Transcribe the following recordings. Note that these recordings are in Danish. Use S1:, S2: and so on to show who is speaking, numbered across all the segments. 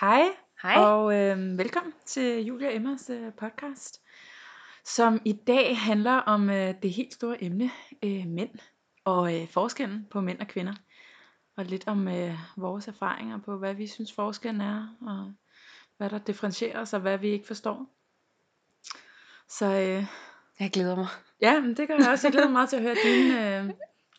S1: Hej,
S2: Hej.
S1: og øh, velkommen til Julia og Emmas øh, podcast, som i dag handler om øh, det helt store emne, øh, mænd, og øh, forskellen på mænd og kvinder. Og lidt om øh, vores erfaringer på, hvad vi synes forskellen er, og hvad der differentierer os, og hvad vi ikke forstår. Så øh,
S2: Jeg glæder mig.
S1: ja, men det gør jeg også. Jeg glæder mig meget til at høre dine, øh,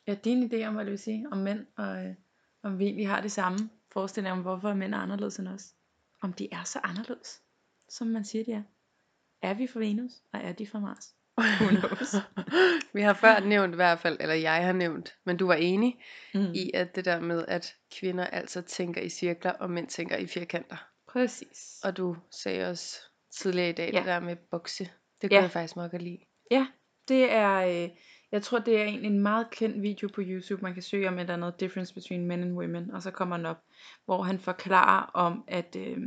S1: ja, dine idéer om, hvad det vil sige, om mænd, og øh, om vi egentlig har det samme forestilling om, hvorfor mænd er anderledes end os. Om de er så anderledes, som man siger, de er. Er vi fra Venus, og er de fra Mars?
S2: Vi har før nævnt i hvert fald, eller jeg har nævnt, men du var enig
S1: Mm.
S2: i, at det der med, at kvinder altså tænker i cirkler, og mænd tænker i firkanter.
S1: Præcis.
S2: Og du sagde også tidligere i dag,
S1: Ja.
S2: det der med bokse. Det kunne
S1: Ja.
S2: jeg faktisk meget godt lide.
S1: Ja, det er, øh, jeg tror det er en, en meget kendt video på YouTube, man kan søge om et eller andet difference between men and women, og så kommer den op, hvor han forklarer om, at, øh,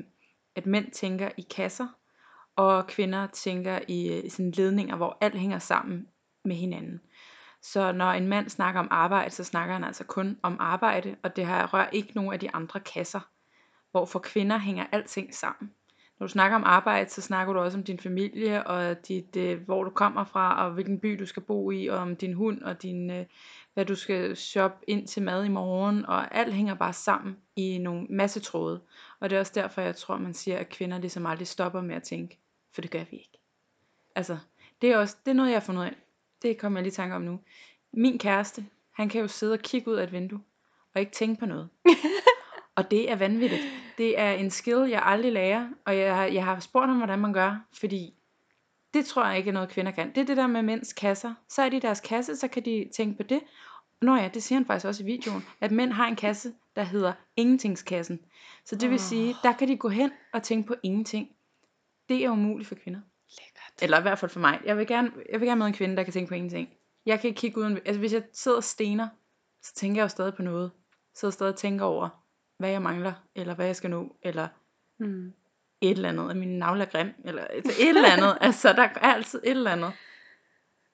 S1: at mænd tænker i kasser, og kvinder tænker i, øh, i sådan ledninger, hvor alt hænger sammen med hinanden. Så når en mand snakker om arbejde, så snakker han altså kun om arbejde, og det her rører ikke nogen af de andre kasser. Hvor for kvinder hænger alting sammen. Når du snakker om arbejde, så snakker du også om din familie, og dit, øh, hvor du kommer fra, og hvilken by du skal bo i, og om din hund, og din, øh, hvad du skal shoppe ind til mad i morgen, og alt hænger bare sammen i nogle masse tråde. Og det er også derfor, jeg tror, man siger, at kvinder ligesom aldrig stopper med at tænke, for det gør vi ikke. Altså, det er også det er noget, jeg har fundet ud af. Det kommer jeg lige i tanke om nu. Min kæreste, han kan jo sidde og kigge ud af et vindue, og ikke tænke på noget. og det er vanvittigt. Det er en skill, jeg aldrig lærer, og jeg, har- jeg har spurgt ham, hvordan man gør, fordi det tror jeg ikke er noget, kvinder kan. Det er det der med mænds kasser. Så er de i deres kasse, så kan de tænke på det. Nå ja, det siger han faktisk også i videoen, at mænd har en kasse, der hedder ingentingskassen. Så det vil sige, der kan de gå hen og tænke på ingenting. Det er umuligt for kvinder.
S2: Lækkert.
S1: Eller i hvert fald for mig. Jeg vil gerne, jeg vil gerne møde en kvinde, der kan tænke på ingenting. Jeg kan ikke kigge uden... Altså hvis jeg sidder og stener, så tænker jeg jo stadig på noget. Så sidder stadig og tænker over, hvad jeg mangler, eller hvad jeg skal nå, eller
S2: Mm.
S1: et eller andet, at min navle er grim, eller et, et eller andet. altså, der er altid et eller andet.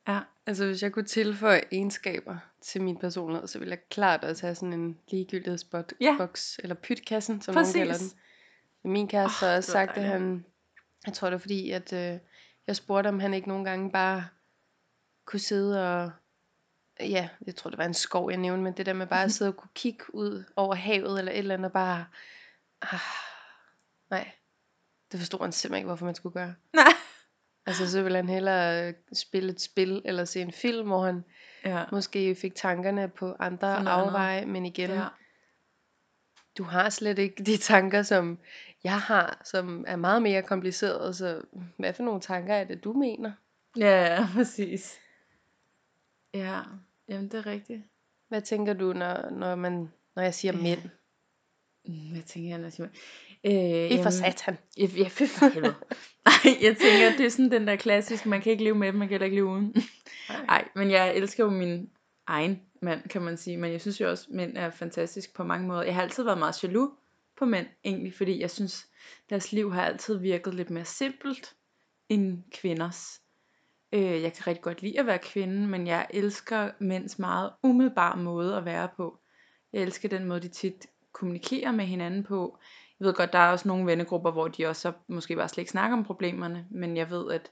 S1: Ja.
S2: Altså hvis jeg kunne tilføje egenskaber til min personlighed, så ville jeg klart også have sådan en ligegyldighedsboks,
S1: Ja.
S2: eller pytkassen, som nogen kalder den.
S1: Præcis.
S2: Min kæreste
S1: Åh,
S2: har også sagt, at han, jeg tror det var fordi, at øh, jeg spurgte, om han ikke nogle gange bare kunne sidde og, ja, jeg tror det var en skov, jeg nævnte, men det der med bare at sidde og kunne kigge ud over havet, eller et eller andet, og bare, ah, nej, det forstod han simpelthen ikke, hvorfor man skulle gøre.
S1: Nej.
S2: Altså så ville han hellere øh, spille et spil, eller se en film, hvor han
S1: Ja.
S2: måske fik tankerne på andre
S1: andet.
S2: afveje, men igen,
S1: ja.
S2: du har slet ikke de tanker, som jeg har, som er meget mere komplicerede, så hvad for nogle tanker er det, du mener?
S1: Ja, ja, præcis. Ja, jamen det er rigtigt.
S2: Hvad tænker du, når, når, man, når jeg siger mænd?
S1: Mm, Hvad tænker jeg, når jeg siger øh,
S2: I for satan.
S1: Ja, for helvede. Ej, jeg tænker, det er sådan den der klassiske, man kan ikke leve med dem, man kan heller ikke leve uden. Nej, men jeg elsker jo min egen mand, kan man sige. Men jeg synes jo også, at mænd er fantastisk på mange måder. Jeg har altid været meget jaloux på mænd, egentlig, fordi jeg synes, deres liv har altid virket lidt mere simpelt end kvinders. Øh, jeg kan rigtig godt lide at være kvinde, men jeg elsker mænds meget umiddelbare måde at være på. Jeg elsker den måde, de tit kommunikerer med hinanden på. Jeg ved godt, der er også nogle vennegrupper, hvor de også så måske bare slet ikke snakker om problemerne, men jeg ved, at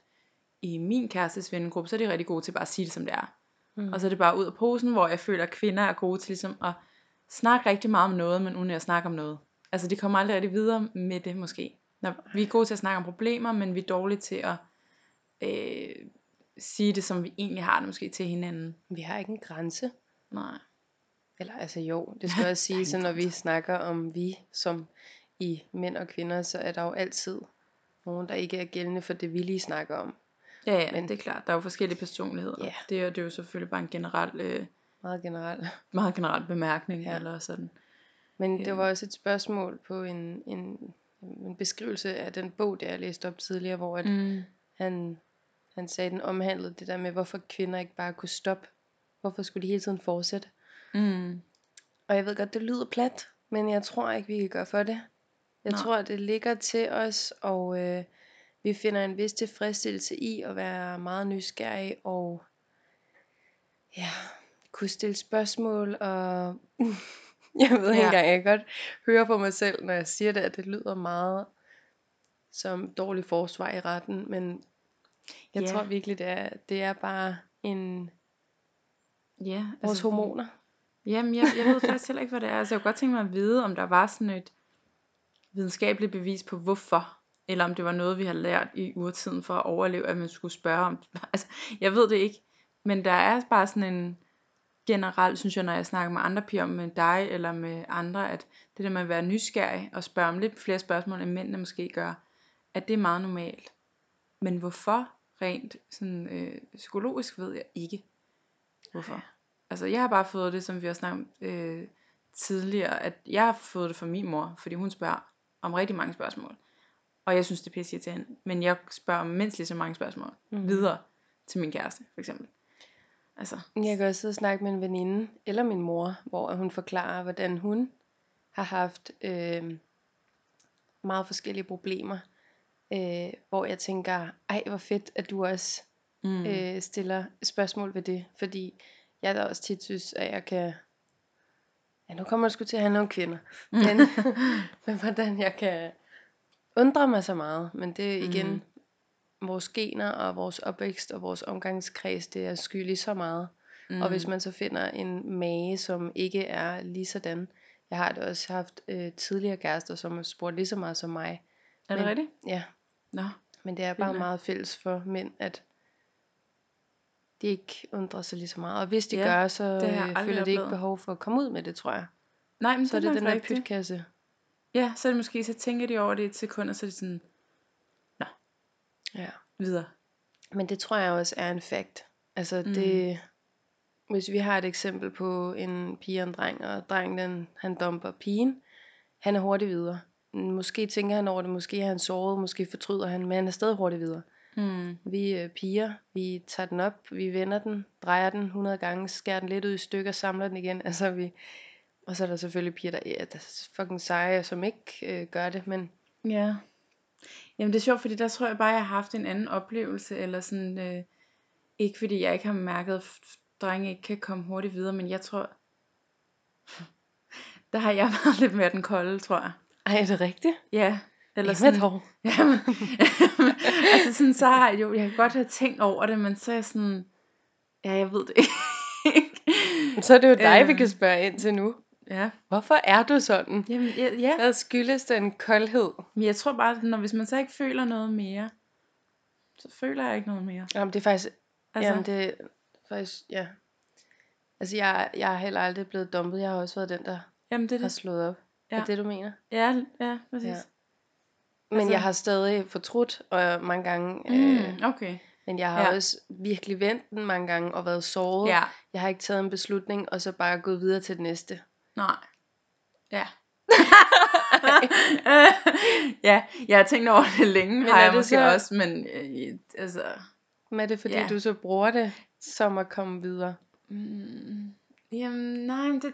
S1: i min kærestes vennegruppe, så er de rigtig gode til bare at sige det, som det er.
S2: Mm.
S1: Og så er det bare ud af posen, hvor jeg føler, at kvinder er gode til ligesom at snakke rigtig meget om noget, men uden at snakke om noget. Altså de kommer aldrig rigtig videre med det måske. Når vi er gode til at snakke om problemer, men vi er dårlige til at øh, sige det, som vi egentlig har det måske til hinanden.
S2: Vi har ikke en grænse.
S1: Nej.
S2: Eller altså jo, det skal også sige, så når vi snakker om vi som i mænd og kvinder, så er der jo altid nogen, der ikke er gældende for det, vi lige snakker om.
S1: Ja, ja,
S2: Men-
S1: det er klart. Der er jo forskellige personligheder.
S2: Ja.
S1: Det, er, det er jo selvfølgelig bare en generel, øh,
S2: Meget generelt.
S1: meget generel bemærkning.
S2: Ja.
S1: Eller sådan.
S2: Men det var også et spørgsmål på en, en, en beskrivelse af den bog, der jeg læste op tidligere, hvor at
S1: Mm.
S2: han, han sagde, den omhandlede det der med, hvorfor kvinder ikke bare kunne stoppe. Hvorfor skulle de hele tiden fortsætte?
S1: Mm.
S2: Og jeg ved godt, det lyder plat, men jeg tror ikke, vi kan gøre for det. Jeg
S1: Nej.
S2: tror, det ligger til os, og øh, vi finder en vis tilfredsstillelse i at være meget nysgerrige og ja, kunne stille spørgsmål og Jeg ved ikke
S1: Ja.
S2: engang, jeg kan godt høre på mig selv, når jeg siger det, at det lyder meget som dårlig forsvar i retten, men jeg
S1: Ja.
S2: tror virkelig, det er, det er bare en
S1: Ja,
S2: vores
S1: altså,
S2: hormoner.
S1: Jamen, jeg, jeg ved faktisk heller ikke, hvad det er. Altså, jeg kunne godt tænke mig at vide, om der var sådan et videnskabeligt bevis på, hvorfor. Eller om det var noget, vi har lært i urtiden for at overleve, at man skulle spørge om. Altså, jeg ved det ikke. Men der er bare sådan en generelt, synes jeg, når jeg snakker med andre piger, om med dig eller med andre, at det der med at være nysgerrig og spørge om lidt flere spørgsmål, end mændene måske gør, at det er meget normalt. Men hvorfor rent sådan, øh, psykologisk ved jeg ikke. Hvorfor. Altså jeg har bare fået det, som vi har snakket øh, tidligere, at jeg har fået det fra min mor, fordi hun spørger om rigtig mange spørgsmål. Og jeg synes, det er pisse irriterende. Men jeg spørger om mindst lige så mange spørgsmål mm. videre til min kæreste, for eksempel. Altså,
S2: Jeg kan også sidde og snakke med en veninde, eller min mor, hvor hun forklarer, hvordan hun har haft øh, meget forskellige problemer. Øh, hvor jeg tænker, ej hvor fedt, at du også
S1: mm.
S2: øh, stiller spørgsmål ved det. Fordi jeg da også tit synes, at jeg kan... Ja, nu kommer det sgu til at handle om kvinder. Men, men hvordan jeg kan undre mig så meget. Men det er igen
S1: Mhm.
S2: vores gener og vores opvækst og vores omgangskreds, det er skyld i så meget.
S1: mm.
S2: Og hvis man så finder en mage, som ikke er lige sådan. Jeg har da også haft øh, tidligere kærester, som har spurgt lige så meget som mig.
S1: Er det
S2: men-
S1: rigtigt?
S2: Ja,
S1: Nå.
S2: men det er bare
S1: Vildt
S2: meget fælles for mænd, at de ikke undrer sig lige så meget. Og hvis de
S1: Ja,
S2: gør, så
S1: det har jeg
S2: øh, føler de ikke behov for at komme ud med det, tror jeg.
S1: Nej, men
S2: Så er
S1: det er
S2: det den der pytkasse.
S1: Ja, så er det måske, så tænker de over det et sekund, og så er det sådan,
S2: Ja.
S1: videre.
S2: Men det tror jeg også er en fact. Altså
S1: Mm.
S2: det, hvis vi har et eksempel på en pige og en dreng, og drengen den, han dumper pigen, han er hurtigt videre. Måske tænker han over det, måske er han såret, måske fortryder han, men han er stadig hurtigt videre.
S1: Mm.
S2: Vi øh, piger, vi tager den op, vi vender den, drejer den 100 gange, skærer den lidt ud i stykker, samler den igen. Altså vi, og så er der selvfølgelig piger, der, ja, der er fucking seje, som ikke øh, gør det, men
S1: Ja. Jamen det er sjovt, fordi der tror jeg bare, jeg har haft en anden oplevelse, eller sådan, øh, ikke fordi jeg ikke har mærket, at drenge ikke kan komme hurtigt videre, men jeg tror, der har jeg været lidt mere den kolde, tror jeg.
S2: Ej, er det rigtigt?
S1: Ja, eller
S2: Eller
S1: sådan,
S2: dog.
S1: jamen, altså sådan, så har jeg jo, jeg kan godt have tænkt over det, men så er jeg sådan, ja, jeg ved det ikke.
S2: Så er det jo dig, vi
S1: Øh.
S2: kan spørge ind til nu.
S1: Ja,
S2: Hvorfor er du sådan?
S1: jamen, ja, ja.
S2: Hvad skyldes den koldhed?
S1: Men jeg tror bare, når hvis man så ikke føler noget mere, så føler jeg ikke noget mere.
S2: Jamen, det er faktisk,
S1: Altså,
S2: jamen, det er faktisk, ja. Altså, jeg, jeg er heller aldrig blevet dumpet. Jeg har også været den, der
S1: jamen det er
S2: har
S1: det.
S2: slået op. Ja. Er det, du mener?
S1: Ja, ja, præcis.
S2: Ja. Men
S1: Altså-
S2: jeg har stadig fortrudt, og mange gange,
S1: Mm,
S2: øh,
S1: okay.
S2: men jeg har
S1: Ja.
S2: også virkelig vendt den mange gange, og været såret.
S1: Ja,
S2: Jeg har ikke taget en beslutning, og så bare gået videre til det næste.
S1: nej. Ja. ja, jeg har tænkt over det længe,
S2: Men
S1: har jeg
S2: det
S1: måske
S2: så-
S1: også, men øh, altså...
S2: Men er det fordi,
S1: Ja.
S2: du så bruger det, som at komme videre?
S1: Mm, jamen, nej, men det...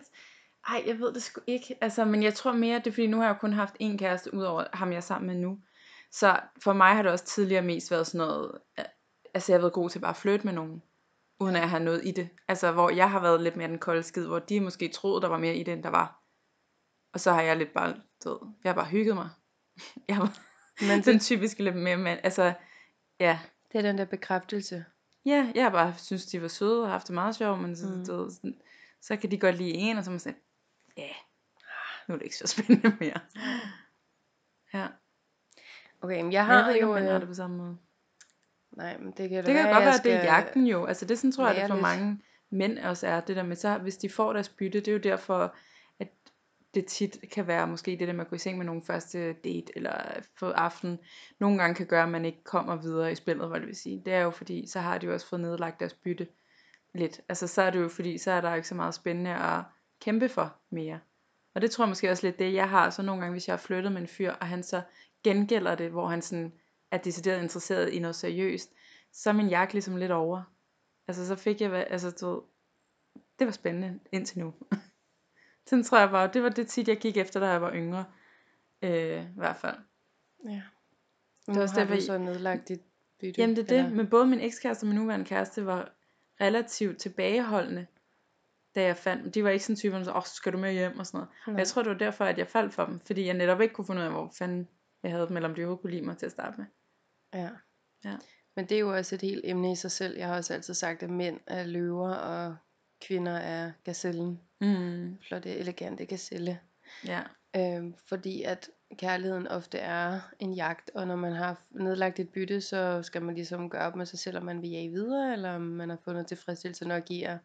S1: Ej, jeg ved det sgu ikke. Altså, men jeg tror mere, det er fordi, nu har jeg jo kun haft én kæreste, udover ham, jeg er sammen med nu. Så for mig har det også tidligere mest været sådan noget... øh, Altså, jeg har været god til bare at flytte med nogen, uden at har noget i det. Altså, hvor jeg har været lidt mere den kolde skid, hvor de måske troede, der var mere i det, end der var. Og så har jeg lidt bare, du ved, jeg har bare hygget mig. Jeg har
S2: Men
S1: den
S2: det,
S1: typiske lidt mere, men altså, ja.
S2: det er den der bekræftelse.
S1: Ja, jeg har bare synes, de var søde og haft det meget sjovt, men så,
S2: mm.
S1: du ved, sådan, så kan de godt lide en, og så må man sige, ja, nu er det ikke så spændende mere. Ja,
S2: Okay, men jeg
S1: jeg
S2: har
S1: ved ikke,
S2: jo...
S1: om mænd har
S2: Øh,
S1: det på samme måde.
S2: nej, men det kan da
S1: Det kan
S2: være,
S1: godt
S2: jeg
S1: være, at det er jagten jo. Altså det sådan tror jeg, det for mange mænd også er, det der med, så hvis de får deres bytte, det er jo derfor, at det tit kan være måske det der med at gå i seng med nogen første date, eller få aften, nogle gange kan gøre, at man ikke kommer videre i spillet, hvad det vil sige. Det er jo fordi, så har de jo også fået nedlagt deres bytte lidt. Altså så er det jo fordi, så er der ikke så meget spændende at kæmpe for mere. Og det tror jeg måske også lidt det, jeg har. Så nogle gange, hvis jeg har flyttet med en fyr, og han så gengælder det, hvor han sådan er decideret interesseret i noget seriøst, så er min jagt ligesom lidt over. Altså så fik jeg, altså du ved, det var spændende indtil nu. Sådan tror jeg bare, det var det tit, jeg gik efter, da jeg var yngre. Øh, I hvert fald.
S2: Ja.
S1: Det
S2: Nu
S1: er også
S2: har
S1: derfor,
S2: du så nedlagt dit bytte.
S1: Jamen det er det,
S2: eller-
S1: men både min ekskæreste og min nuværende kæreste var relativt tilbageholdende da jeg fandt dem. De var ikke sådan åh, så skal du med hjem og sådan noget. Og
S2: Nej.
S1: jeg tror, det var derfor, at jeg faldt for dem. Fordi jeg netop ikke kunne finde ud af, hvor fanden jeg havde dem, eller om de overhovedet kunne lide mig til at starte med.
S2: Ja.
S1: Ja.
S2: Men det er jo også et helt emne i sig selv. Jeg har også altid sagt, at mænd er løver, og kvinder er gazellen.
S1: Mm.
S2: Flotte, elegante gazelle.
S1: Ja.
S2: Øhm, fordi at kærligheden ofte er en jagt, og når man har nedlagt et bytte, så skal man ligesom gøre op med sig selv, om man vil jage videre, eller om man har fundet tilfredsstillelse nok i at,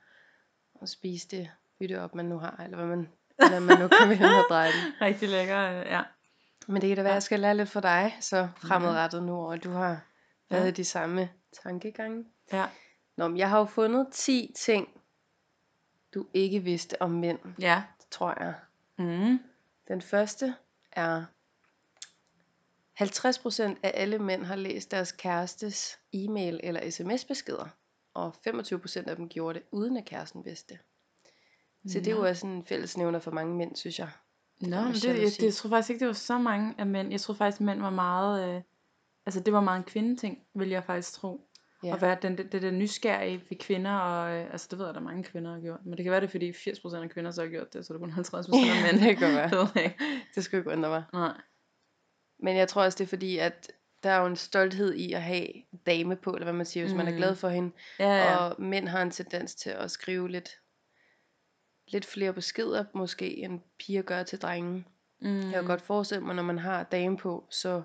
S2: at spise det bytte op, man nu har, eller hvad man, hvad man nu kan vende og dreje den.
S1: Rigtig lækker, øh, ja.
S2: Men det kan da være, at jeg skal lære lidt fra dig, så fremadrettet nu, og du har været
S1: Ja.
S2: de samme tankegange.
S1: Ja.
S2: Nå, men jeg har jo fundet 10 ting, du ikke vidste om mænd,
S1: Ja.
S2: tror jeg.
S1: Mm.
S2: Den første er, 50% af alle mænd har læst deres kærestes e-mail eller sms-beskeder, og 25% af dem gjorde det, uden at kæresten vidste det. Så det er jo
S1: Nå.
S2: også en fællesnævner for mange mænd, synes jeg.
S1: Nå, men det, jeg, det, jeg tror faktisk ikke, det var så mange af mænd. Jeg tror faktisk, mænd var meget... Øh, altså, det var meget en kvindeting, vil jeg faktisk tro.
S2: Ja.
S1: At være den, det, det der nysgerrige ved kvinder, og øh, altså det ved jeg, der er mange kvinder der har gjort. Men det kan være det, er, fordi 80% af kvinder så har gjort det, så er det kun 50% af mænd.
S2: det kan være.
S1: Det.
S2: Det skulle ikke undre mig.
S1: Nej.
S2: Men jeg tror også, det er fordi, at der er jo en stolthed i at have dame på, eller hvad man siger, hvis mm. man er
S1: Mm.
S2: glad for hende.
S1: Ja, ja.
S2: Og mænd har en tendens til at skrive lidt, lidt flere beskeder, måske, end piger gør til drenge.
S1: mm.
S2: Jeg kan godt forestille mig, når man har dame på, så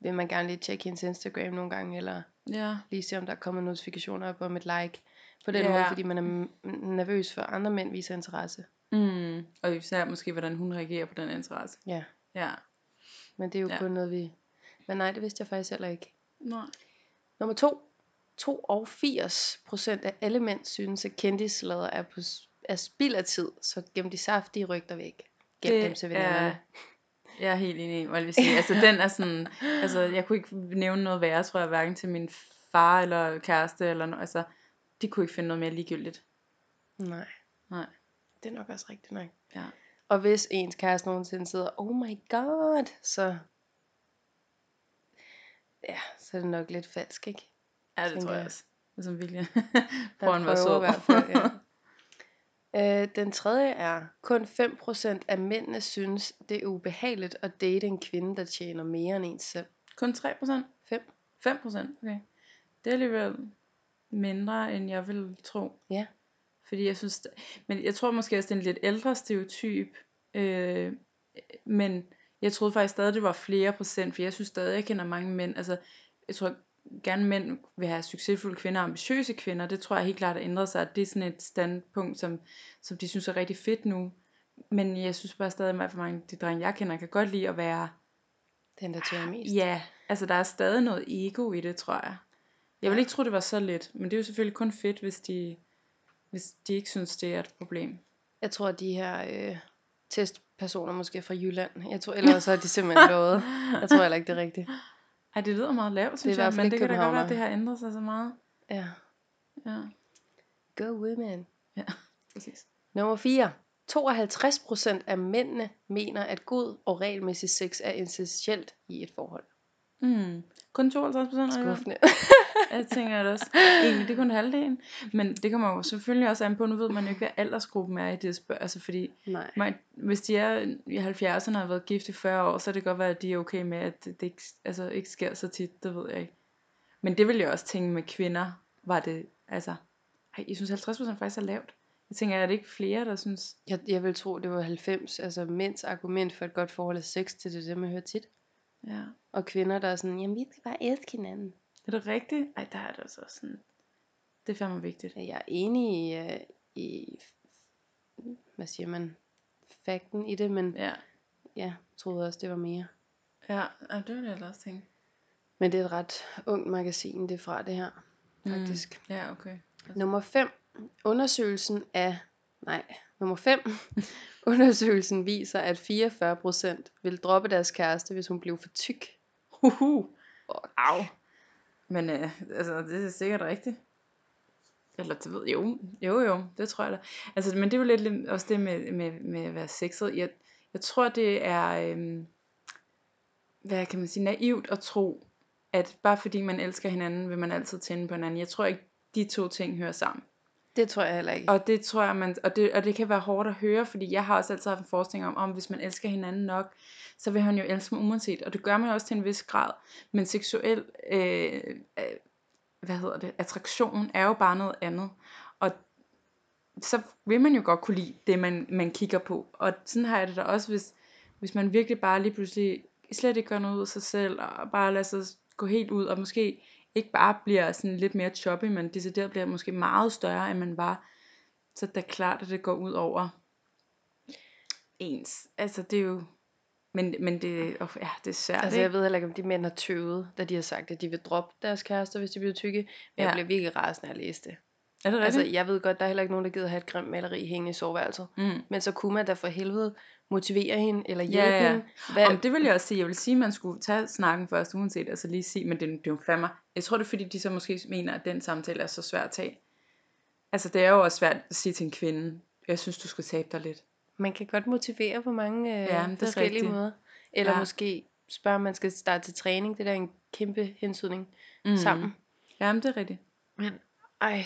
S2: vil man gerne lige tjekke hendes Instagram nogle gange, eller
S1: Ja.
S2: lige se, om der er kommet notifikationer op om et like. På den
S1: Ja.
S2: måde, fordi man er nervøs for, at andre mænd viser interesse.
S1: Mm. Og især måske, hvordan hun reagerer på den interesse.
S2: Ja,
S1: Ja.
S2: men det er jo. Ja. kun noget, vi... Men nej, det vidste jeg faktisk heller ikke.
S1: Nej.
S2: Nummer to. 82 procent af alle mænd synes, at kendtislader er, på, er spild af tid, så gem de saftige rygter væk. Gem
S1: Det
S2: dem til veninderne.
S1: er- Jeg er helt enig i, hvad jeg vil sige. Altså, den er sådan, altså, jeg kunne ikke nævne noget værre, tror jeg, hverken til min far eller kæreste, eller no, altså, de kunne ikke finde noget mere ligegyldigt.
S2: Nej.
S1: Nej.
S2: Det er nok også rigtigt nok.
S1: Ja.
S2: Og hvis ens kæreste nogensinde sidder, oh my god, så... Ja, så er det nok lidt falsk, ikke?
S1: Ja, det tror jeg også. Det er som virkelig.
S2: Han
S1: Prøv at være
S2: prøver
S1: sød.
S2: i hvert fald, ja. Øh, den tredje er, kun 5% af mændene synes, det er ubehageligt at date en kvinde, der tjener mere end en selv.
S1: Kun 3 procent?
S2: 5.
S1: 5 procent? Okay. Det er alligevel mindre, end jeg ville tro.
S2: Ja.
S1: Fordi jeg synes, men jeg tror måske også, det er en lidt ældre stereotyp. Øh, men jeg troede faktisk stadig, det var flere procent, for jeg synes stadig, jeg kender mange mænd. Altså, jeg tror gerne mænd vil have succesfulde kvinder og ambitiøse kvinder. Det tror jeg helt klart har ændret sig. Det er sådan et standpunkt, som, som de synes er rigtig fedt nu. Men jeg synes bare stadig, at fald mange de drenge, jeg kender, kan godt lide at være
S2: Den, der tjener mest.
S1: Ja, altså der er stadig noget ego i det, tror jeg. Jeg vil ikke tro, det var så let, men det er jo selvfølgelig kun fedt, hvis de, hvis de ikke synes, det er et problem.
S2: Jeg tror, at de her øh, testpersoner måske er fra Jylland. Jeg tror, ellers har de simpelthen lovet. Jeg tror heller ikke, det er rigtigt.
S1: Ej, det lyder meget lavt, synes
S2: hvert
S1: jeg, men det kan da godt være, at det har ændret sig så meget.
S2: Ja.
S1: Ja,
S2: Go women.
S1: præcis.
S2: Nummer 4. 52% af mændene mener, at god og regelmæssig sex er essentielt i et forhold.
S1: Mm. Kun 52 procent
S2: Skuffende.
S1: Jeg tænker det også. Egentlig, det er kun halvdelen. Men det kommer jo selvfølgelig også an på, nu ved man jo ikke, hvad aldersgruppen er i det spørg. Altså fordi,
S2: Nej.
S1: man, hvis de er i 70'erne og har været gift i 40 år, så er det godt være, at de er okay med, at det, det ikke, altså, ikke sker så tit. Det ved jeg ikke. Men det vil jeg også tænke med kvinder, var det, altså, ej, jeg synes 50% faktisk er lavt. Jeg tænker, er det ikke flere, der synes,
S2: Jeg, jeg vil tro, det var 90. Altså mænds argument for et godt forhold er sex til det, det man hører tit.
S1: Ja,
S2: Og kvinder, der er sådan, jamen vi skal bare elske hinanden.
S1: er det rigtigt? Ej, der er det altså også sådan, det er fandme vigtigt.
S2: Jeg er enig i, øh, i hvad siger man, fakten i det, men
S1: Ja,
S2: ja, jeg troede også, det var mere.
S1: ja, ej, det vil jeg da også tænke.
S2: Men det er et ret ungt magasin, det er fra det her, faktisk.
S1: Mm. Ja, okay.
S2: Nummer 5. Undersøgelsen af... Nej, nummer 5. Undersøgelsen viser, at 44% vil droppe deres kæreste, hvis hun blev for tyk.
S1: Huhu.
S2: Og
S1: Au. Men øh, altså, det er sikkert rigtigt. Eller det ved jo, jo jo, det tror jeg da. Altså, men det er jo lidt lidt også det med, med, med at være sexet. Jeg, jeg tror, det er, øhm, hvad kan man sige, naivt at tro, at bare fordi man elsker hinanden, vil man altid tænde på hinanden. Jeg tror ikke, de to ting hører sammen.
S2: Det tror jeg heller ikke.
S1: Og det tror jeg, man, og det, og det kan være hårdt at høre, fordi jeg har også altid haft en forestilling om, om hvis man elsker hinanden nok, så vil han jo elske mig uanset. Og det gør man jo også til en vis grad. Men seksuel, øh, øh, hvad hedder det, attraktion er jo bare noget andet. Og så vil man jo godt kunne lide det, man, man kigger på. Og sådan har jeg det da også, hvis, hvis man virkelig bare lige pludselig slet ikke gør noget ud af sig selv, og bare lader sig gå helt ud, og måske ikke bare bliver sådan lidt mere choppy, men decideret bliver måske meget større, end man var, så det er klart, at det går ud over ens. Altså det er jo, men, men det, oh, ja, det er svært,
S2: Altså
S1: ikke?
S2: jeg ved heller ikke, om de mænd har tøvet, da de har sagt, at de vil droppe deres kærester, hvis de bliver tykke. Men ja. jeg bliver virkelig rasende at læse det.
S1: Er det
S2: Altså
S1: rigtigt?
S2: jeg ved godt, der er heller ikke nogen, der gider have et grimt maleri hængende i soveværelset.
S1: mm.
S2: Men så kunne man da for helvede motivere hende, eller
S1: Ja,
S2: hjælpe
S1: ja.
S2: hende. Hvad,
S1: Om det vil jeg også sige. Jeg vil sige, at man skulle tage snakken først, uanset, altså lige sige, men det, det er jo fandme. Jeg tror det er fordi, de så måske mener, at den samtale er så svær at tage. Altså det er jo også svært at sige til en kvinde, jeg synes, du skal tabe dig lidt.
S2: Man kan godt motivere på mange øh,
S1: Ja,
S2: forskellige
S1: rigtigt.
S2: måder. Eller
S1: Ja.
S2: måske spørge, om man skal starte til træning. Det der er en kæmpe hensydning
S1: mm.
S2: sammen.
S1: Jamen, det er rigtigt.
S2: Men ej,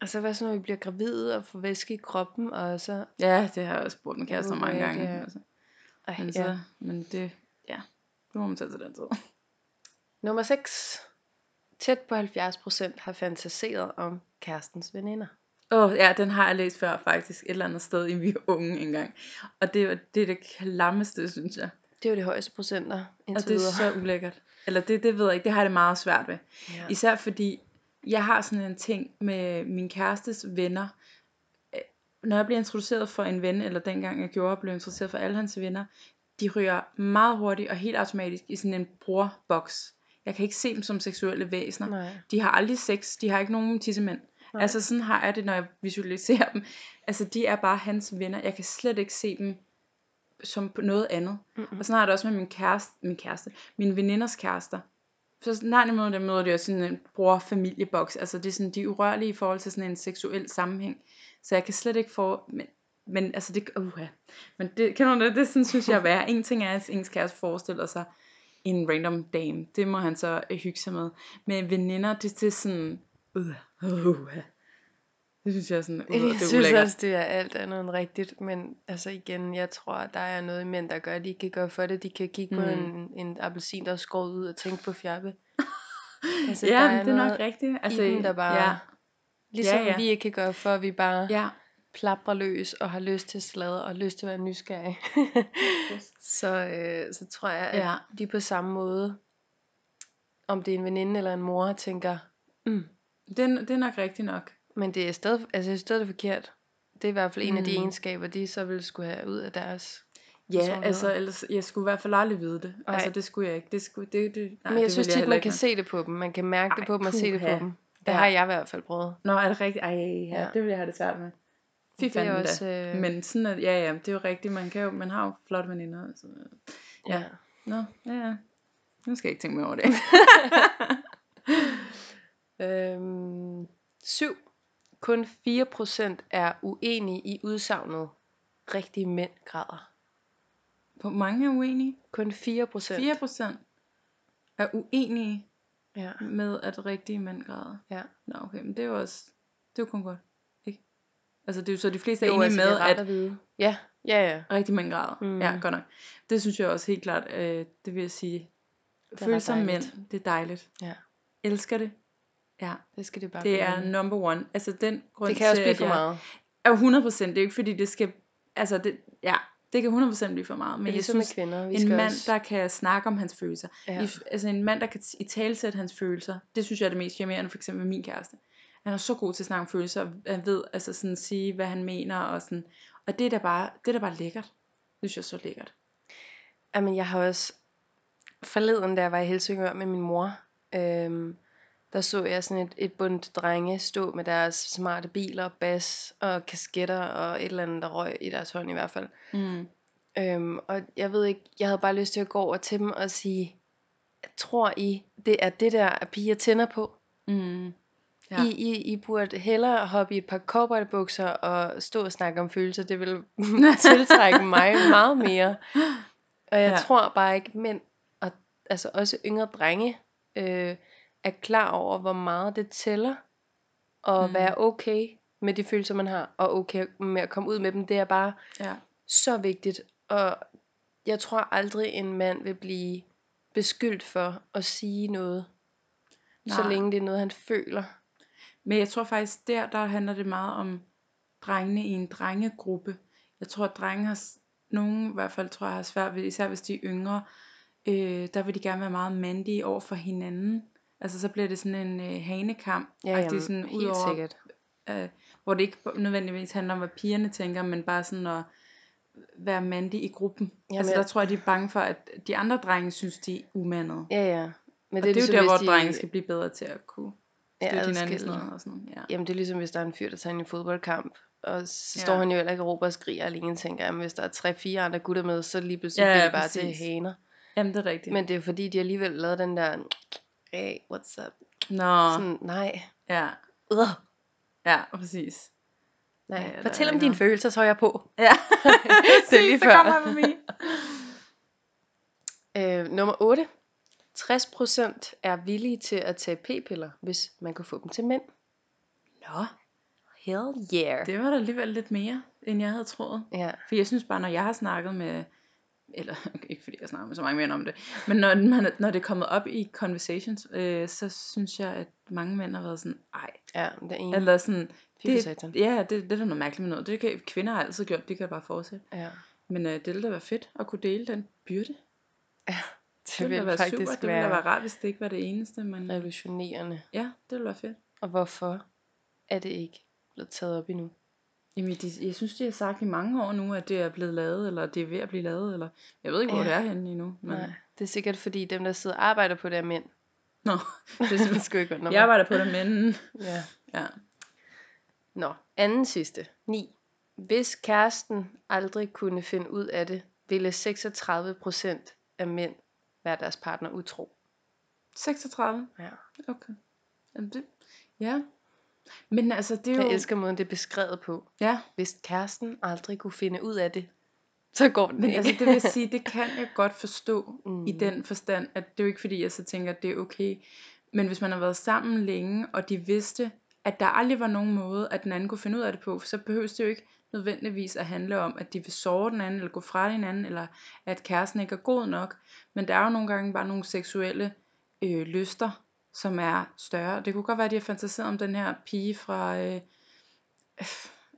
S2: altså hvad så når vi bliver gravide og får væske i kroppen, og så...
S1: Ja, det har jeg også spurgt min kæreste
S2: Uh,
S1: mange
S2: ja,
S1: gange.
S2: er-
S1: Altså.
S2: Ej,
S1: Men,
S2: ja.
S1: så, men det, ja, det må man tage til den tid.
S2: Nummer 6. Tæt på 70% har fantaseret om kærestens veninder.
S1: Åh, oh, ja, den har jeg læst før faktisk, et eller andet sted, i vi unge engang. Og det, er- det er det klammeste, synes jeg.
S2: Det er jo det højeste procenter
S1: Og det er
S2: videre.
S1: så ulækkert. Eller det, det ved jeg ikke, det har jeg det meget svært ved.
S2: Ja.
S1: Især fordi, jeg har sådan en ting med min kærestes venner. Når jeg bliver introduceret for en ven, eller dengang jeg gjorde, blev introduceret for alle hans venner, de ryger meget hurtigt og helt automatisk i sådan en brorboks. Jeg kan ikke se dem som seksuelle væsener.
S2: Nej.
S1: De har aldrig sex, de har ikke nogen tissemænd.
S2: Nej.
S1: Altså sådan har jeg det, når jeg visualiserer dem. Altså de er bare hans venner. Jeg kan slet ikke se dem som på noget andet.
S2: Mm-mm.
S1: Og sådan har jeg det også med min kæreste, min kæreste, mine veninders kærester. Så snart jeg møder dem, møder de også sådan en bror-familieboks. Altså det er sådan, de er urørlige i forhold til sådan en seksuel sammenhæng. Så jeg kan slet ikke få, men, men altså det, uh, men det, kender du det, det sådan, synes jeg er værre. En ting er, at ens kæreste forestiller sig en random dame. Det må han så øh, hygge sig med. Men veninder, det, det er sådan, uh, uh, uh. Det synes jeg er sådan, uh,
S2: Jeg
S1: det er
S2: synes
S1: ulækkert.
S2: også, det er alt andet end rigtigt, men altså igen, jeg tror, at der er noget i mænd, der gør, at de ikke kan gøre for det. De kan kigge mm. på en, en appelsin, der er skåret ud og tænke på fjappe. Altså,
S1: ja,
S2: der er
S1: det er nok rigtigt.
S2: Altså, i dem, der bare,
S1: ja,
S2: ligesom
S1: Ja, ja.
S2: vi ikke kan gøre for, at vi bare
S1: ja.
S2: plaprer løs og har lyst til sladre og lyst til at være nysgerrig. så, øh, så tror jeg, at
S1: Ja.
S2: de på samme måde, om det er en veninde eller en mor, tænker, mm,
S1: Det, er- det er nok rigtigt nok.
S2: Men det er stadig, altså, det er forkert. Det er i hvert fald en af de
S1: Mm.
S2: egenskaber, de så ville skulle have ud af deres
S1: Ja, altså ellers, jeg skulle i hvert fald aldrig vide det.
S2: Nej.
S1: Altså det skulle jeg ikke. Det skulle, det, det, nej,
S2: Men jeg
S1: det
S2: synes tit,
S1: heller
S2: man kan
S1: med.
S2: se det på dem. Man kan mærke det
S1: Ej,
S2: på dem og se det på dem. Det
S1: Ja.
S2: har jeg i hvert fald prøvet.
S1: Nå, er det rigtigt? Ej, ja,
S2: Ja.
S1: det vil jeg have det svært med. Fy
S2: Det
S1: fanden
S2: også,
S1: da.
S2: øh,
S1: Men sådan at, ja, ja, det er jo rigtigt. Man, kan jo, man har jo flotte veninder. Så. Ja. Nå, ja, ja. Nu skal jeg ikke tænke mere over det.
S2: Øhm, 7. Kun 4% er uenige i udsagnet. Rigtige mænd græder.
S1: På mange er uenige.
S2: Kun 4%.
S1: 4 procent er uenige
S2: Ja.
S1: med, at rigtige mænd græder.
S2: Ja.
S1: Nå, okay, men det er jo også, det er jo kun godt. Ikke? Altså, det er jo så, de fleste er enige
S2: altså,
S1: med, at
S2: at. Ja, ja, ja.
S1: rigtig mænd græder.
S2: Mm.
S1: Ja, godt nok. Det synes jeg også helt klart, øh, det vil jeg sige. Følsomme mænd, det er dejligt.
S2: Ja.
S1: Elsker det. Ja,
S2: Det skal det bare
S1: det er number one. Altså den grund
S2: Det kan også
S1: til,
S2: blive
S1: at
S2: for
S1: jeg
S2: meget.
S1: er 100%, det er jo ikke fordi, det skal, altså det, ja, det kan 100% blive for meget.
S2: Men
S1: Men jeg
S2: ligesom
S1: synes,
S2: med kvinder. Vi
S1: en
S2: skal
S1: mand,
S2: også...
S1: der kan snakke om hans følelser.
S2: Ja.
S1: I, altså en mand, der kan i talsætte hans følelser. Det synes jeg er det mest charmerende, for eksempel med min kæreste. Han er så god til at snakke om følelser, og han ved altså sådan sige, hvad han mener, og sådan. Og det er da bare, det er da bare lækkert. Det synes jeg er så lækkert.
S2: Jamen, jeg har også forleden, da jeg var i Helsingør med min mor, øhm, der så jeg sådan et, et bundt drenge stå med deres smarte biler, bas og kasketter og et eller andet, der røg i deres hånd i hvert fald.
S1: Mm.
S2: Øhm, og jeg ved ikke, jeg havde bare lyst til at gå over til dem og sige, tror I, det er det der, at piger tænder på?
S1: Mm.
S2: Ja. I, I, I burde hellere hoppe i et par cowboybukser og stå og snakke om følelser. Det vil tiltrække mig meget mere. Og jeg ja.
S1: Ja.
S2: tror bare ikke, mænd, og altså også yngre drenge, øh, er klar over, hvor meget det tæller og
S1: Mm.
S2: være okay med de følelser, man har, og okay med at komme ud med dem, det er bare
S1: Ja.
S2: så vigtigt. Og jeg tror aldrig, en mand vil blive beskyldt for at sige noget, så
S1: Nej.
S2: længe det er noget, han føler.
S1: Men jeg tror faktisk, der, der handler det meget om drengene i en drengegruppe. Jeg tror, at drenge har, nogen i hvert fald tror jeg har svært ved, især hvis de er yngre, øh, der vil de gerne være meget mandige over for hinanden. Altså så bliver det sådan en øh, hanekamp,
S2: Ja, jamen,
S1: sådan,
S2: helt
S1: udover,
S2: sikkert.
S1: øh, hvor det ikke nødvendigvis handler om, hvad pigerne tænker, men bare sådan at være mandig i gruppen.
S2: Jamen,
S1: altså
S2: jeg-
S1: der tror jeg, de er bange for, at de andre drenge synes, de er umandede.
S2: Ja, ja. Men
S1: og det er jo
S2: ligesom,
S1: der, hvor
S2: de-
S1: drenge skal blive bedre til at kunne
S2: Ja,
S1: hinanden sådan. Og sådan noget. Ja.
S2: Jamen det er ligesom hvis der er en fyr der tager en fodboldkamp Og så
S1: Ja.
S2: står han jo heller ikke og råber og skriger alene og tænker, at hvis der er tre fire andre gutter med, så lige pludselig
S1: Ja,
S2: bliver
S1: ja,
S2: de bare til
S1: præcis.
S2: haner.
S1: Jamen det er rigtigt.
S2: Men det er fordi, de alligevel lavet den der, hey, what's up?
S1: Nå,
S2: Sådan, nej,
S1: ja,
S2: øh,
S1: ja, præcis.
S2: nej.
S1: Ja,
S2: Fortæl om dine
S1: noget.
S2: følelser, så er jeg på.
S1: Ja,
S2: Det er lige
S1: så
S2: før.
S1: kommer jeg forbi.
S2: Øh, nummer 8. 60% er villige til at tage p-piller, hvis man kan få dem til mænd.
S1: Nå,
S2: Hell yeah.
S1: det var da alligevel lidt mere, end jeg havde troet.
S2: Ja,
S1: For jeg synes bare, når jeg har snakket med, eller ikke fordi jeg snakker med så mange mænd om det, men når, man, når det er kommet op i conversations, øh, så synes jeg, at mange mænd har været sådan, ej,
S2: ja, det er enig.
S1: eller sådan, det, ja, det, det er da noget mærkeligt med noget. Det kan, kvinder har altid gjort, det kan bare fortsætte.
S2: Ja,
S1: Men øh, det ville da være fedt at kunne dele den byrde.
S2: det,
S1: Det,
S2: det
S1: ville da være super. Det ville da være rart, hvis det ikke var det eneste. Men
S2: revolutionerende.
S1: ja, det ville være fedt.
S2: Og hvorfor er det ikke blevet taget op endnu?
S1: Jamen, de, jeg synes, de har sagt i mange år nu, at det er blevet lavet, eller det er ved at blive lavet, eller jeg ved ikke, hvor
S2: Ja.
S1: det er henne endnu. Men...
S2: Nej, det er sikkert fordi dem, der sidder og arbejder på det, er mænd.
S1: Nå,
S2: Det
S1: det er simpelthen...
S2: skulle ikke være
S1: jeg arbejder på det, men...
S2: Ja.
S1: Ja.
S2: Nå, anden sidste. 9. Hvis kæresten aldrig kunne finde ud af det, ville 36% af mænd være deres partner utro.
S1: 36?
S2: Ja.
S1: Okay. Jamen, det... Ja. Men altså, det er jo...
S2: Jeg elsker måden, det er beskrevet på.
S1: Ja,
S2: Hvis kæresten aldrig kunne finde ud af det, så går den
S1: men
S2: ikke.
S1: altså, det vil sige, det kan jeg godt forstå
S2: Mm.
S1: i den forstand, at det er jo ikke fordi, jeg så tænker, at det er okay. Men hvis man har været sammen længe, og de vidste, at der aldrig var nogen måde, at den anden kunne finde ud af det på, så behøves det jo ikke nødvendigvis at handle om, at de vil såre den anden, eller gå fra hinanden, eller at kæresten ikke er god nok. Men der er jo nogle gange bare nogle seksuelle øh, lyster, som er større. Det kunne godt være, at de har fantaseret om den her pige fra øh,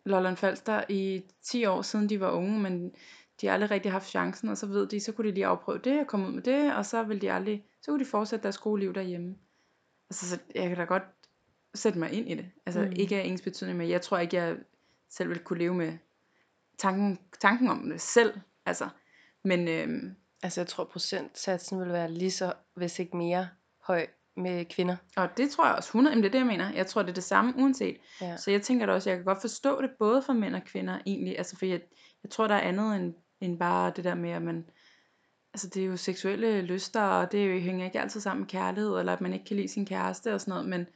S1: Lolland Falster i 10 år siden de var unge, men de har aldrig rigtig haft chancen, og så ved de, så kunne de lige afprøve det, og komme ud med det, og så vil de aldrig, så kunne de fortsætte deres gode liv derhjemme. Altså, så jeg kan da godt sætte mig ind i det. Altså,
S2: Mm.
S1: ikke af ens betydning, men jeg tror ikke, jeg selv vil kunne leve med tanken, tanken om det selv. Altså, men øhm,
S2: Altså jeg tror procentsatsen vil være lige så, hvis ikke mere, høj med kvinder.
S1: og det tror jeg også 100, jamen det er det, jeg mener. Jeg tror, det er det samme uanset.
S2: Ja.
S1: Så jeg tænker da også, jeg kan godt forstå det, både for mænd og kvinder egentlig. Altså, for jeg, jeg tror, der er andet end, end bare det der med, at man... Altså, det er jo seksuelle lyster, og det er jo, hænger ikke altid sammen med kærlighed, eller at man ikke kan lide sin kæreste og sådan noget, men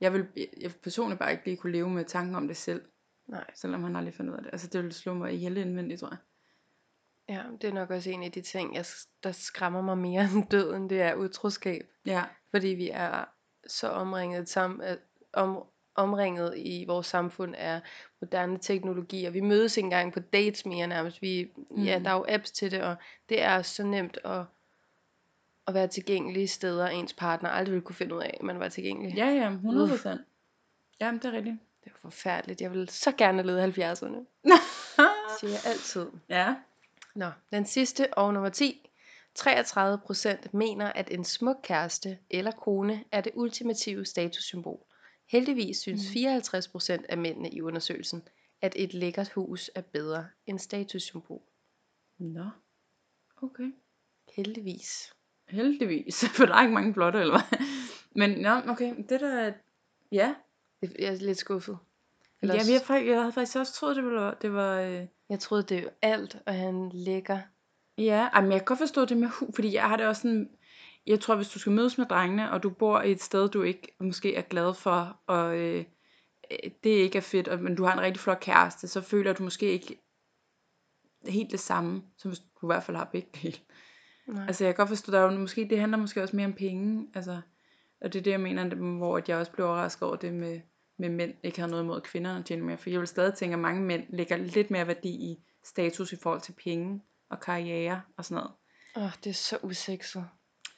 S1: jeg vil, jeg vil personligt bare ikke lige kunne leve med tanken om det selv,
S2: Nej.
S1: selvom han aldrig fundet ud af det. Altså, det vil slå mig ihjel indvendigt, tror jeg.
S2: Ja, det er nok også en af de ting, jeg, der skræmmer mig mere end døden, det er utroskab.
S1: Ja,
S2: Fordi vi er så omringet, sam, øh, om, omringet i vores samfund af moderne teknologi, og vi mødes ikke engang på dates mere nærmest. Vi, mm. Ja, der er jo apps til det, og det er så nemt at, at være tilgængelige steder, ens partner aldrig ville kunne finde ud af, at man var tilgængelig.
S1: ja, ja, 100 procent. Jamen, det er rigtigt.
S2: Det er forfærdeligt. Jeg vil så gerne lede 70'erne. Siger jeg altid.
S1: ja,
S2: Nå, den sidste og nummer 10. 33% mener, at en smuk kæreste eller kone er det ultimative statussymbol. Heldigvis synes
S1: Mm.
S2: 54% af mændene i undersøgelsen, at et lækkert hus er bedre end statussymbol.
S1: nå, okay.
S2: Heldigvis.
S1: Heldigvis, for der er ikke mange flotte, eller hvad? Men, nå, okay, det der, ja,
S2: Det- Jeg er lidt skuffet.
S1: Ja,
S2: Ellers,
S1: har, fakt- jeg havde faktisk også troet, det var... Det var øh...
S2: Jeg troede, det er jo alt, og han lækker.
S1: Ja, ej, men jeg kan godt forstå det med hu, fordi jeg har det også sådan... Jeg tror, hvis du skal mødes med drengene, og du bor i et sted, du ikke måske er glad for, og øh, øh, det ikke er fedt, og, men du har en rigtig flot kæreste, så føler du måske ikke helt det samme, som hvis du i hvert fald har begge dele.
S2: Nej.
S1: Altså jeg kan godt forstå, der er jo måske, det handler måske også mere om penge, altså, og det er det, jeg mener, det- hvor at jeg også blev overrasket over det med, med mænd ikke har noget imod kvinderne tjener mere. For jeg vil stadig tænke, at mange mænd lægger lidt mere værdi i status i forhold til penge og karriere og sådan noget.
S2: Åh, oh, det er så usekset.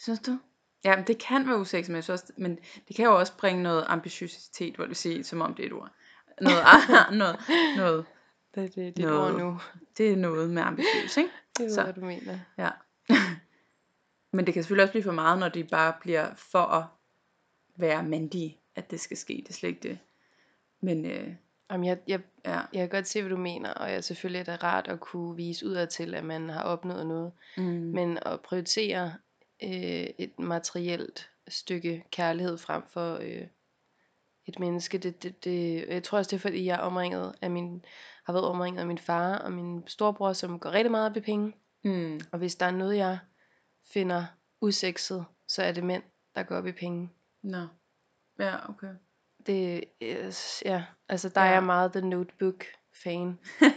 S1: Synes du? Ja, men det kan være usexet, men, også, men det kan jo også bringe noget ambitiøsitet, hvor du sige, som om det er et ord. Noget, noget, noget,
S2: Det, det, det er
S1: Noget.
S2: ord nu.
S1: det er noget med ambitiøs, ikke?
S2: Det ved,
S1: Så.
S2: hvad du mener.
S1: Ja. men det kan selvfølgelig også blive for meget, når de bare bliver for at være mandige, at det skal ske. Det er slet ikke det. Men øh,
S2: Jamen, jeg, jeg,
S1: ja.
S2: jeg kan godt se, hvad du mener, og jeg selvfølgelig er det rart at kunne vise udad til, at man har opnået noget.
S1: Mm.
S2: Men at prioritere øh, et materielt stykke kærlighed frem for øh, et menneske, det, det, det, jeg tror også, det er fordi, jeg er omringet af min, har været omringet af min far og min storebror, som går rigtig meget op i penge.
S1: Mm.
S2: Og hvis der er noget, jeg finder usekset, så er det mænd, der går op i penge.
S1: Nå. Ja, okay.
S2: Det, øh, ja, altså der
S1: Ja.
S2: er jeg meget The Notebook-fan. Jeg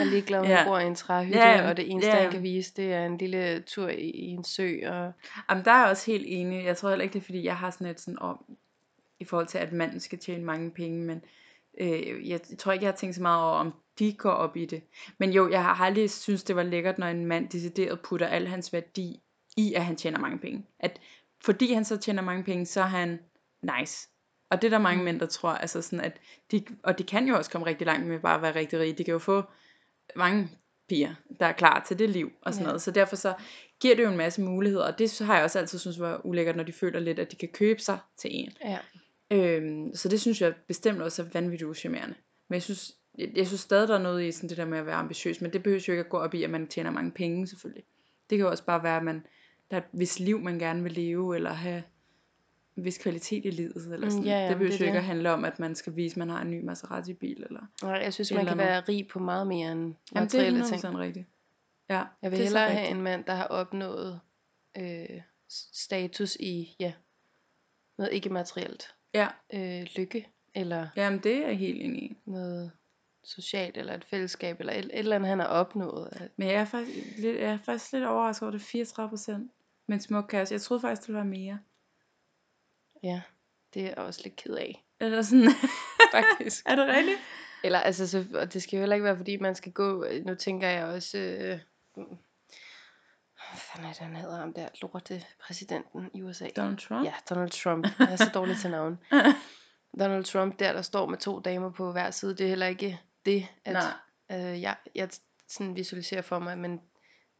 S2: er ligeglad, om
S1: Ja.
S2: bor i en træhytte,
S1: Ja,
S2: og det eneste,
S1: ja,
S2: han kan vise, det er en lille tur i, i en sø. Og,
S1: Jamen, der er jeg også helt enig. Jeg tror heller ikke, det er, fordi jeg har sådan et sådan om, i forhold til, at manden skal tjene mange penge, men øh, jeg tror ikke, jeg har tænkt så meget over, om de går op i det. Men jo, jeg har aldrig synes det var lækkert, når en mand decideret putter al hans værdi i, at han tjener mange penge. At fordi han så tjener mange penge, så er han nice. Og det er der mange
S2: Mm.
S1: mænd, der tror, altså sådan at de, og de kan jo også komme rigtig langt med bare at være rigtig rige. De kan jo få mange piger, der er klar til det liv og sådan
S2: Ja.
S1: noget. Så derfor så giver det jo en masse muligheder, og det har jeg også altid synes var ulækkert, når de føler lidt, at de kan købe sig til en.
S2: ja.
S1: Øhm, så det synes jeg bestemt også er vanvittigt uschammerende. Men jeg synes, jeg, jeg synes stadig, der er noget i sådan det der med at være ambitiøs, men det behøver jo ikke at gå op i, at man tjener mange penge selvfølgelig. Det kan jo også bare være, at man, der er et vis liv, man gerne vil leve, eller have vis kvalitet i livet. Eller
S2: Mm,
S1: sådan.
S2: ja, ja,
S1: det behøver jo ikke at handle om, at man skal vise, at man har en ny Maserati-bil. Eller...
S2: Og jeg synes, man kan
S1: andet.
S2: være rig på meget mere end
S1: Jamen, det er
S2: materielle ting.
S1: 100% rigtigt. Ja,
S2: Jeg vil
S1: er
S2: hellere have en mand, der har opnået øh, status i ja, noget ikke materielt.
S1: Ja,
S2: Øh, lykke, eller
S1: jamen det er jeg helt enig i.
S2: noget socialt, eller et fællesskab, eller et, et eller andet, han har opnået.
S1: Men jeg er faktisk lidt, jeg er faktisk lidt overrasket over, at det er 34 procent. Men smuk kæreste, jeg troede faktisk, det være mere.
S2: Ja, det er jeg også lidt ked af,
S1: Eller sådan,
S2: faktisk.
S1: er det rigtigt?
S2: Eller altså, så, og det skal jo heller ikke være, fordi man skal gå, nu tænker jeg også, øh, mm, hvad fanden er det, han hedder, ham der lorte præsidenten i USA.
S1: Donald Trump?
S2: Ja, Donald Trump. Jeg er så dårlig til navn. Donald Trump der, der står med to damer på hver side, det er heller ikke det, at
S1: Nej.
S2: øh, jeg, jeg sådan visualiserer for mig, men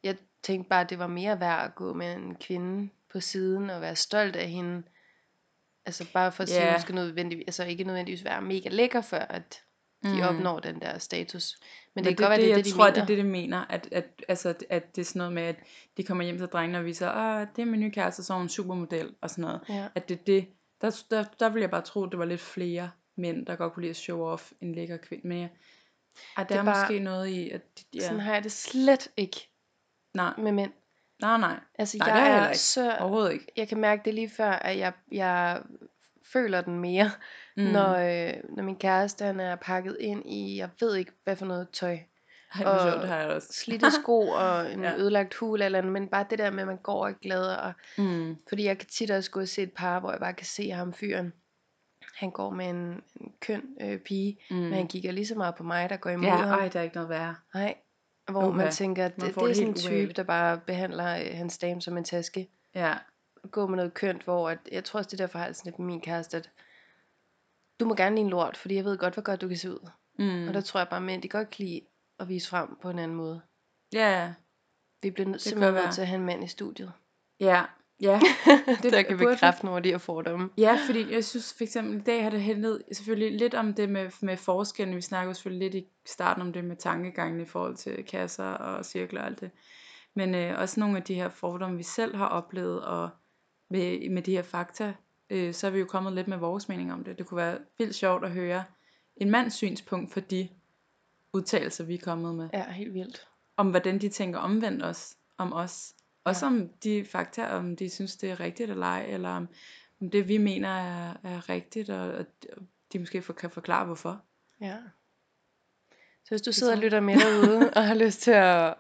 S2: jeg tænkte bare, at det var mere værd at gå med en kvinde på siden og være stolt af hende. Altså bare for at sige,
S1: Ja.
S2: at hun skal nødvendigvis, altså ikke nødvendigvis være mega lækker, før at de mm. opnår den der status. Men, det kan godt være, det er det,
S1: jeg
S2: de
S1: tror,
S2: mener.
S1: det er det, de mener. At, at, altså, at- at det er sådan noget med, at de kommer hjem til drengene og viser, ah, det er min nye kæreste, så er hun en supermodel og sådan noget.
S2: Ja.
S1: At det det. Der, der, der ville jeg bare tro, at det var lidt flere mænd, der godt kunne lide at show off en lækker kvinde. Men jeg, at der
S2: Det
S1: er,
S2: er bare-
S1: måske noget i, at ja,
S2: Sådan har jeg det slet ikke
S1: nej,
S2: med mænd.
S1: Nej, nej,
S2: Altså
S1: Nej, det jeg
S2: jeg
S1: heller
S2: er
S1: ikke.
S2: så,
S1: overhovedet ikke.
S2: jeg kan mærke det lige før, at jeg, jeg føler den mere,
S1: Mm.
S2: når, øh, når min kæreste han er pakket ind i, jeg ved ikke hvad for noget tøj.
S1: Ej, hvor sjovt,
S2: og
S1: det har jeg også.
S2: Slidte sko og en
S1: Ja.
S2: ødelagt hul eller andet, men bare det der med, at man går og er glad. Og,
S1: Mm.
S2: fordi jeg kan tit også gå og se et par, hvor jeg bare kan se ham fyren. Han går med en, en køn øh, pige, mm. men han kigger lige så meget på mig, der går imod
S1: Ja,
S2: ham.
S1: ej, der er ikke noget værre.
S2: Nej. Hvor
S1: Uha.
S2: man tænker, at
S1: Man
S2: det, det er sådan en type, der bare behandler øh, hans dame som en taske.
S1: Ja,
S2: Gå med noget kønt, hvor at, jeg tror også, det er derfor, jeg har det sådan lidt med min kæreste, at du må gerne lide en lort, fordi jeg ved godt, hvor godt du kan se ud.
S1: mm.
S2: Og der tror jeg bare, at de godt kan lide at vise frem på en anden måde.
S1: ja,
S2: Vi bliver nød-
S1: kan
S2: simpelthen nødt til at have en mand i studiet.
S1: ja, ja.
S2: Det der kan bekræfte nogle af de her fordomme.
S1: Ja, fordi jeg synes for eksempel, i dag har det handlet selvfølgelig lidt om det med, med forskellen. Vi snakker jo selvfølgelig lidt i starten om det med tankegangen i forhold til kasser og cirkler og alt det. Men øh, også nogle af de her fordomme, vi selv har oplevet, og med, med de her fakta, øh, så er vi jo kommet lidt med vores mening om det. Det kunne være vildt sjovt at høre en mands synspunkt for de udtalelser, vi er kommet med.
S2: Ja, helt vildt.
S1: Om hvordan de tænker omvendt os, om os. Også
S2: Ja.
S1: om de fakta, om de synes, det er rigtigt eller ej, eller om, om det vi mener er, er rigtigt, og, og de måske for, kan forklare hvorfor.
S2: Ja. Så hvis du sidder og lytter med derude, og har lyst til at,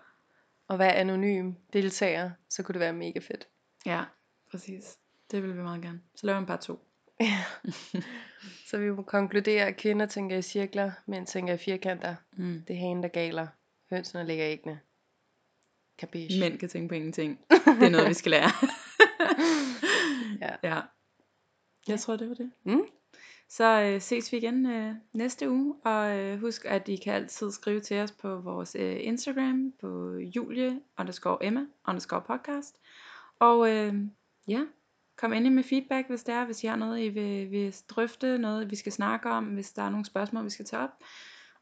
S2: at være anonym deltager, så kunne det være mega fedt.
S1: Ja, præcis. Det vil vi meget gerne. Så laver vi en par to.
S2: Så vi må konkludere, at kvinder tænker i cirkler, mænd tænker i firkanter.
S1: Mm.
S2: Det er hanen, der galer. Hønsene lægger æggene. Kapish.
S1: Mænd kan tænke på ingenting. Det er noget, vi skal lære.
S2: Ja.
S1: ja. Jeg tror, det var det.
S2: Mm.
S1: Så øh, ses vi igen øh, næste uge, og øh, husk, at I kan altid skrive til os på vores øh, Instagram, på Julie underscore Emma underscore podcast. Og øh, ja, kom endelig med feedback, hvis det er, hvis I har noget, I vil, vil drøfte, noget, vi skal snakke om, hvis der er nogle spørgsmål, vi skal tage op,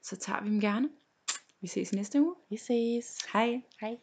S1: så tager vi dem gerne. Vi ses næste uge.
S2: Vi ses.
S1: Hej.
S2: Hej.